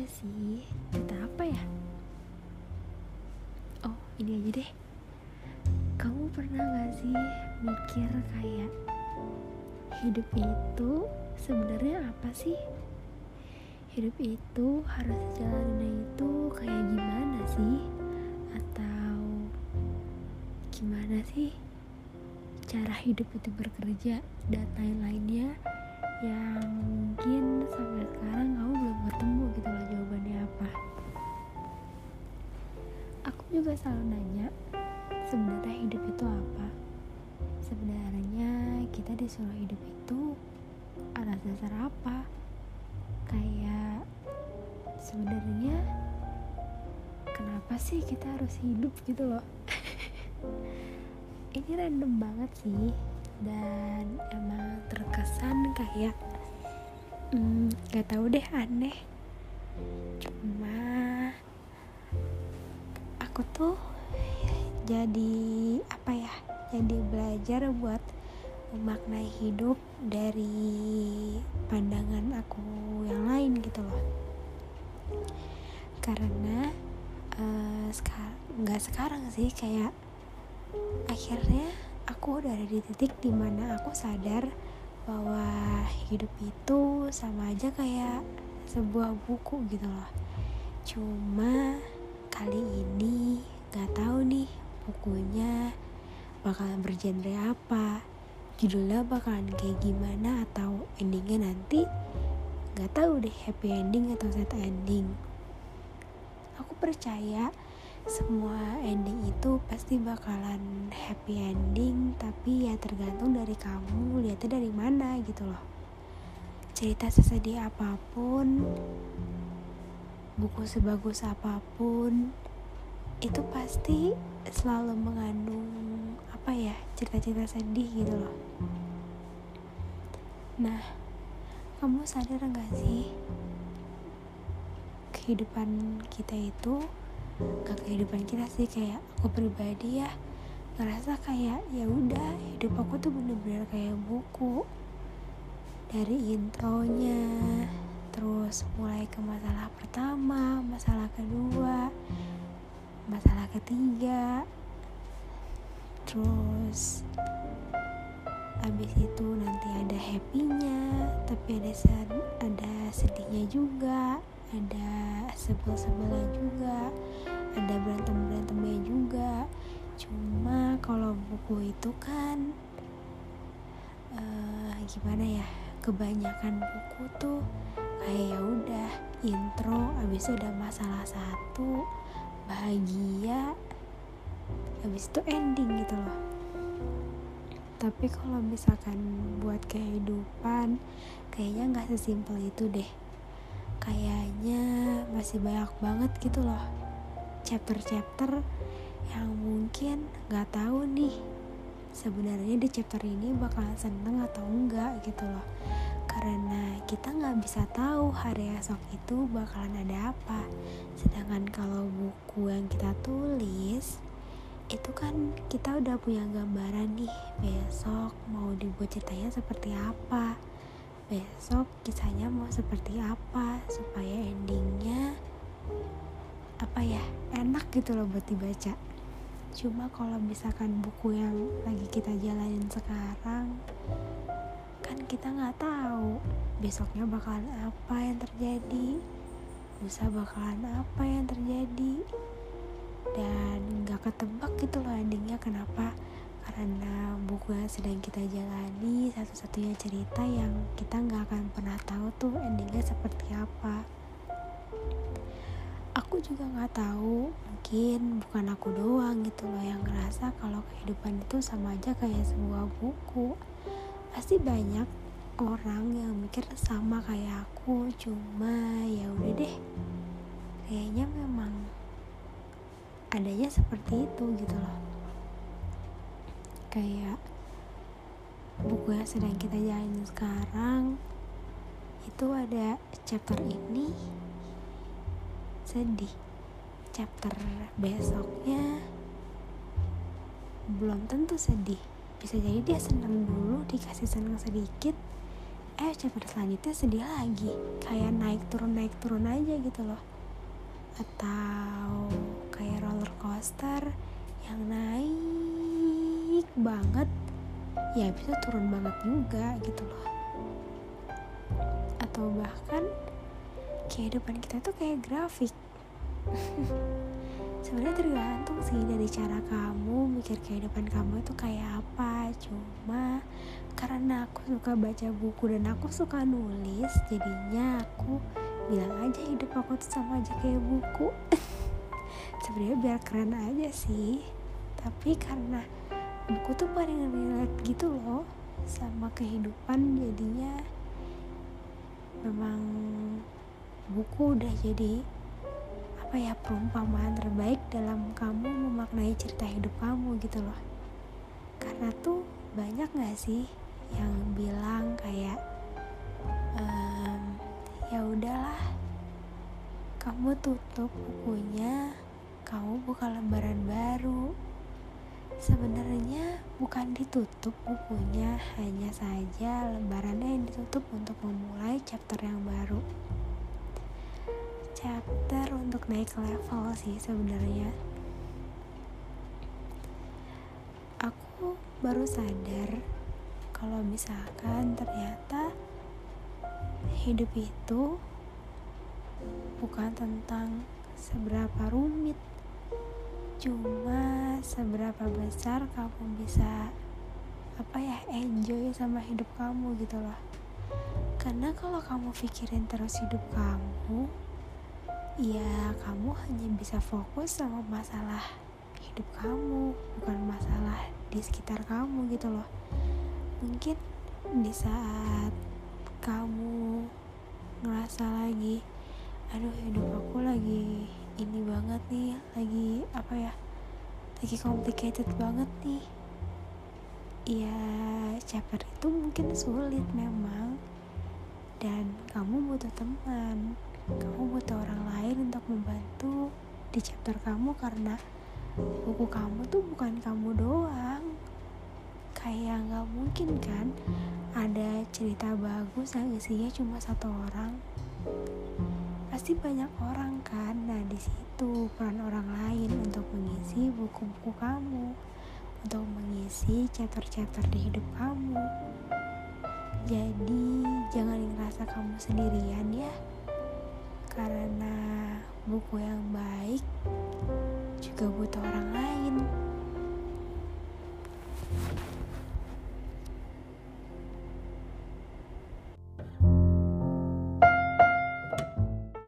aja sih. Cerita apa ya? Oh ini aja deh. Kamu pernah gak sih mikir kayak hidup itu sebenarnya apa sih? Hidup itu harus jalannya itu kayak gimana sih? Atau gimana sih cara hidup itu bekerja dan lain-lainnya yang mungkin sampai sekarang kamu belum ketemu gitu loh jawabannya apa. Aku juga selalu nanya sebenarnya hidup itu apa? Sebenarnya kita disuruh hidup itu atas dasar apa? Kayak sebenarnya kenapa sih kita harus hidup gitu loh? Ini random banget sih dan emang terkesan kayak hmm, gak tahu deh aneh. Cuma aku tuh jadi apa ya jadi belajar buat memaknai hidup dari pandangan aku yang lain gitu loh. Karena uh, sekar nggak sekarang sih kayak akhirnya aku udah ada di titik di mana aku sadar bahwa hidup itu sama aja kayak sebuah buku gitu loh. Cuma kali ini gak tahu nih bukunya bakalan bergenre apa judulnya bakalan kayak gimana atau endingnya nanti gak tahu deh happy ending atau sad ending. Aku percaya semua ending itu pasti bakalan happy ending tapi ya tergantung dari kamu lihatnya dari mana gitu loh. Cerita sesedih apa pun buku sebagus apa pun itu pasti selalu mengandung apa ya cerita-cerita sedih gitu loh. Nah kamu sadar gak sih kehidupan kita itu ke kehidupan kita sih kayak aku pribadi ya ngerasa kayak ya udah hidup aku tuh bener-bener kayak buku. Dari intronya terus mulai ke masalah pertama masalah kedua masalah ketiga terus habis itu nanti ada happynya tapi ada ada sedihnya juga ada sebel-sebelnya juga ada berantem berantemnya juga. Cuma kalau buku itu kan uh, gimana ya kebanyakan buku tuh kayak ya udah intro habis itu ada masalah satu bahagia habis itu ending gitu loh. Tapi kalau misalkan buat kehidupan kayaknya nggak sesimpel itu deh kayaknya masih banyak banget gitu loh chapter-chapter yang mungkin nggak tahu nih sebenarnya di chapter ini bakalan seneng atau enggak gitu loh. Karena kita nggak bisa tahu hari esok itu bakalan ada apa. Sedangkan kalau buku yang kita tulis itu kan kita udah punya gambaran nih besok mau dibuat ceritanya seperti apa besok kisahnya mau seperti apa supaya endingnya apa ya enak gitu loh buat dibaca. Cuma kalau misalkan buku yang lagi kita jalanin sekarang kan kita nggak tahu besoknya bakalan apa yang terjadi lusa bakalan apa yang terjadi dan nggak ketebak gitu loh endingnya kenapa karena buku yang sedang kita jalani satu-satunya cerita yang kita nggak akan pernah tahu tuh endingnya seperti apa. Aku juga nggak tahu mungkin bukan aku doang gitu loh yang ngerasa kalau kehidupan itu sama aja kayak sebuah buku. Pasti banyak orang yang mikir sama kayak aku cuma ya udah deh kayaknya memang adanya seperti itu gitu loh kayak buku yang sedang kita jalani sekarang itu ada chapter ini sedih. Chapter besoknya belum tentu sedih. Bisa jadi dia senang dulu dikasih senang sedikit eh chapter selanjutnya sedih lagi. Kayak naik turun naik turun aja gitu loh. Atau kayak roller coaster yang naik banget ya bisa turun banget juga gitu loh. Atau bahkan kehidupan kita tuh kayak grafik. Sebenarnya tergantung sih dari cara kamu mikir kehidupan kamu itu kayak apa. Cuma karena aku suka baca buku dan aku suka nulis jadinya aku bilang aja hidup aku tuh sama aja kayak buku. Sebenarnya biar keren aja sih. Tapi karena buku tuh paling relate gitu loh sama kehidupan jadinya. Memang buku udah jadi apa ya perumpamaan terbaik dalam kamu memaknai cerita hidup kamu gitu loh. Karena tuh banyak gak sih yang bilang kayak ehm, ya udahlah kamu tutup bukunya kamu buka lembaran baru sebenarnya bukan ditutup bukunya hanya saja lembarannya yang ditutup untuk memulai chapter yang baru. Chapter untuk naik level sih sebenarnya. Aku baru sadar kalau misalkan ternyata hidup itu bukan tentang seberapa rumit cuma seberapa besar kamu bisa apa ya enjoy sama hidup kamu gitu loh. Karena kalau kamu pikirin terus hidup kamu ya kamu hanya bisa fokus sama masalah hidup kamu bukan masalah di sekitar kamu gitu loh. Mungkin di saat kamu ngerasa lagi aduh hidup aku lagi ini banget nih lagi apa ya lagi complicated banget nih. Ya chapter itu mungkin sulit memang. Dan kamu butuh teman kamu butuh orang lain untuk membantu di chapter kamu karena buku kamu tuh bukan kamu doang. Kayak nggak mungkin kan ada cerita bagus yang isinya cuma satu orang pasti banyak orang kan. Nah di situ peran orang lain untuk mengisi buku-buku kamu untuk mengisi chapter-chapter di hidup kamu. Jadi jangan ngerasa kamu sendirian ya. Karena buku yang baik juga butuh orang lain.